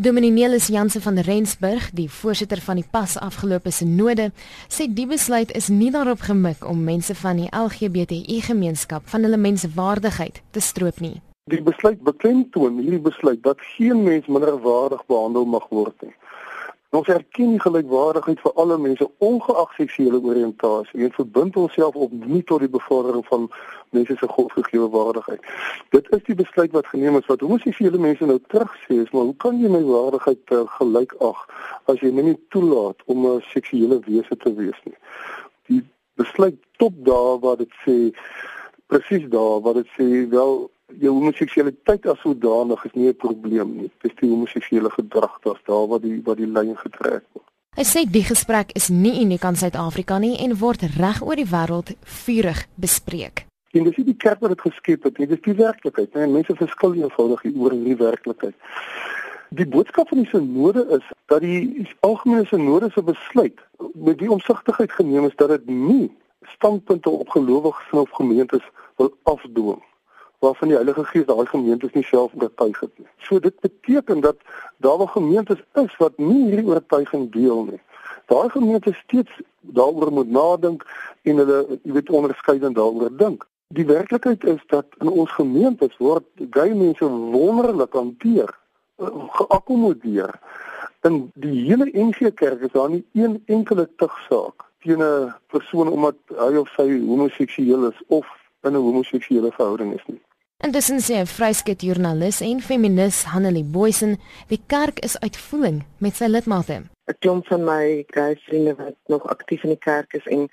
Dominee Nelis Jansen van Rensburg, die voorsitter van die pas afgelope sinode, sê die besluit is nie daarop gemik om mense van die LGBTI gemeenskap van hulle menswaardigheid te stroop nie. Die besluit beklemtoon hierdie besluit dat geen mens minderwaardig behandel mag word nie. Ons erken die gelykwaardigheid vir alle mense ongeag seksuele oriëntasie en verbind onsself op nie tot die bevordering van mense se godgegewe waardigheid. Dit is die besluit wat geneem is wat homoseksuele mense nou terugsê is, maar hoe kan jy my waardigheid uh, gelyk ag as jy my nie toelaat om 'n seksuele wese te wees nie? Die besluit top daar waar dit sê presies daar waar dit sê wel jou homoseksualiteit as sodanig is nie 'n probleem nie. Dis die homoseksuele gedrag wat daar waar die wat die lyn getrek word. Hy sê die gesprek is nie uniek aan Suid-Afrika nie en word reg oor die wêreld vurig bespreek. En dis nie die kerk wat dit geskep het nie, dis die werklikheid. Nee, mense verskil eenvoudig oor hierdie werklikheid. Die boodskap van die sinode is dat die algemene sinode se besluit met die omsigtigheid geneem is dat dit nie standpunte op gelowiges of gemeentes wil afdwing waarvan die Heilige Gees daai gemeentes nie self oortuig het nie. So dit beteken dat daar wel gemeentes is wat nie hierdie oortuiging deel nie. Daai gemeentes steeds daaroor moet nadink en hulle jy weet onderskeidend daaroor dink. Die werklikheid is dat in ons gemeentes word gay mense wonderlik hanteer, geakkommodeer. In die hele NG Kerk is daar nie een enkele tugsaak teen 'n persoon omdat hy of sy homoseksueel is of in 'n homoseksuele verhouding is nie. Intussen sê 'n vryskut joernalis en feminis Hanelie Boysen, die kerk is uitvoering met sy lidmate. 'n Klomp van my gay vriende wat nog aktief in die kerk is en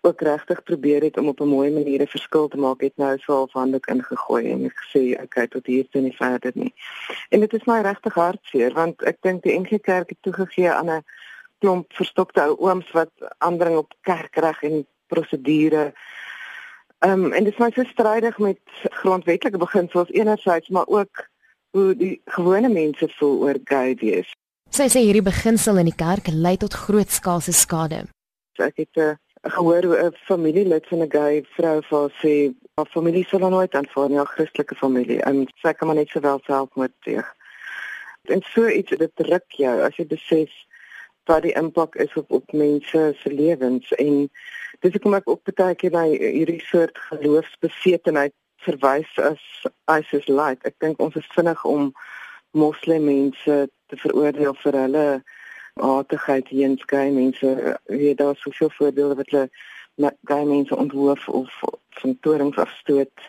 ook regtig probeer het om op 'n mooi manier 'n verskil te maak, het nou so half handelik ingegooi en gesê, "Oké, tot hier is nie verder nie." En dit is my regtig hartseer want ek dink die NG Kerk het toegegee aan 'n klomp verstokte ou ooms wat aandring op kerkreg en prosedure Ehm um, en dit is my so strydig met grondwetlike beginsels enerzijds maar ook hoe die gewone mense voel oor gay wees. Sy sê hierdie beginsel in die kerk lei tot grootskaalse skade. So ek het uh, gehoor hoe 'n familielid van 'n gay vrou vir sê haar familie sal nou nooit aanvaar nie, 'n Christelike familie. En sy kan maar net sowel self moet sê. En so iets dit druk jou as jy besef wat die impak is op op mense se lewens en dis hoekom ek ook baie keer by hierdie soort geloofsbesetenheid verwys as ISIS light. Ek dink ons is vinnig om moslim mense te veroordeel vir hulle aardigheid teens gay mense. Jy daar soveel voorbeelde wat hulle gay mense onthoof of van torings afstoot.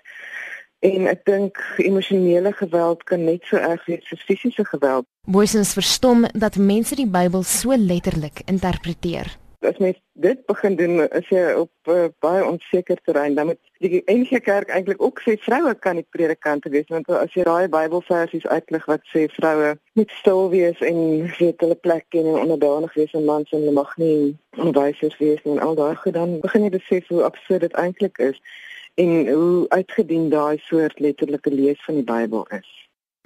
En ek dink emosionele geweld kan net so erg wees as fisiese geweld. Boysens verstom dat mense die Bybel so letterlik interpreteer. As mens dit begin doen is jy op uh, baie onseker terrein. Dan moet die enige kerk eintlik ook sê vroue kan nie predikante wees want as jy daai Bybelversies uitlig wat sê vroue moet stil wees en weet hulle plek ken en onderdanig wees aan mans en hulle mag nie onderwysers wees nie en al daai goed dan begin jy besef hoe absurd dit eintlik is en hoe uitgedien daai soort letterlike lees van die Bybel is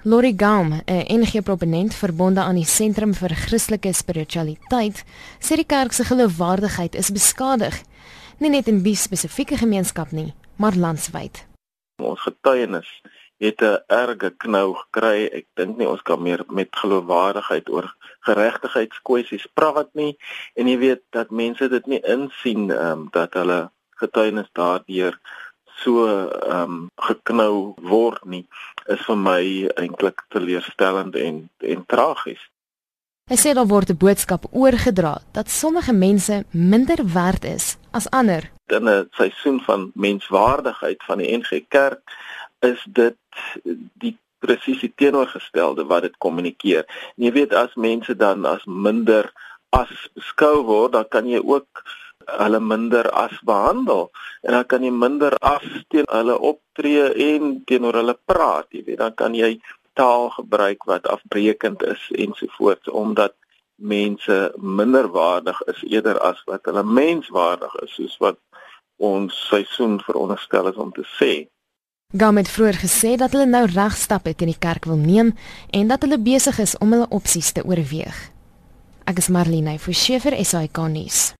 Lori Gaum, 'n NG proponent verbonde aan die Sentrum vir Christelike Spiritualiteit, sê die kerk se geloofwaardigheid is beskadig, nie net in die spesifieke gemeenskap nie, maar landwyd. Ons getuienis het 'n erge knou gekry. Ek dink nie ons kan meer met geloofwaardigheid oor geregtigheidskwessies praat nie en jy weet dat mense dit nie insien ehm um, dat hulle getuienis daardeur so ehm um, geknou word nie is vir my eintlik teleurstellend en en tragies. Hy sê daar word 'n boodskap oorgedra dat sommige mense minder werd is as ander. In 'n seisoen van menswaardigheid van die NG Kerk is dit die presies teenoorgestelde wat dit kommunikeer. En jy weet as mense dan as minder as beskou word, dan kan jy ook hulle minder as behandel en dan kan jy minder as teen hulle optree en teenoor hulle praat jy weet dan kan jy taal gebruik wat afbreekend is ensovoorts omdat mense minderwaardig is eerder as wat hulle menswaardig is soos wat ons seisoen veronderstel is om te sê Gam het vroeër gesê dat hulle nou regstappe teen die kerk wil neem en dat hulle besig is om hulle opsies te oorweeg. Ek is Marlene Forsie vir SAK nuus.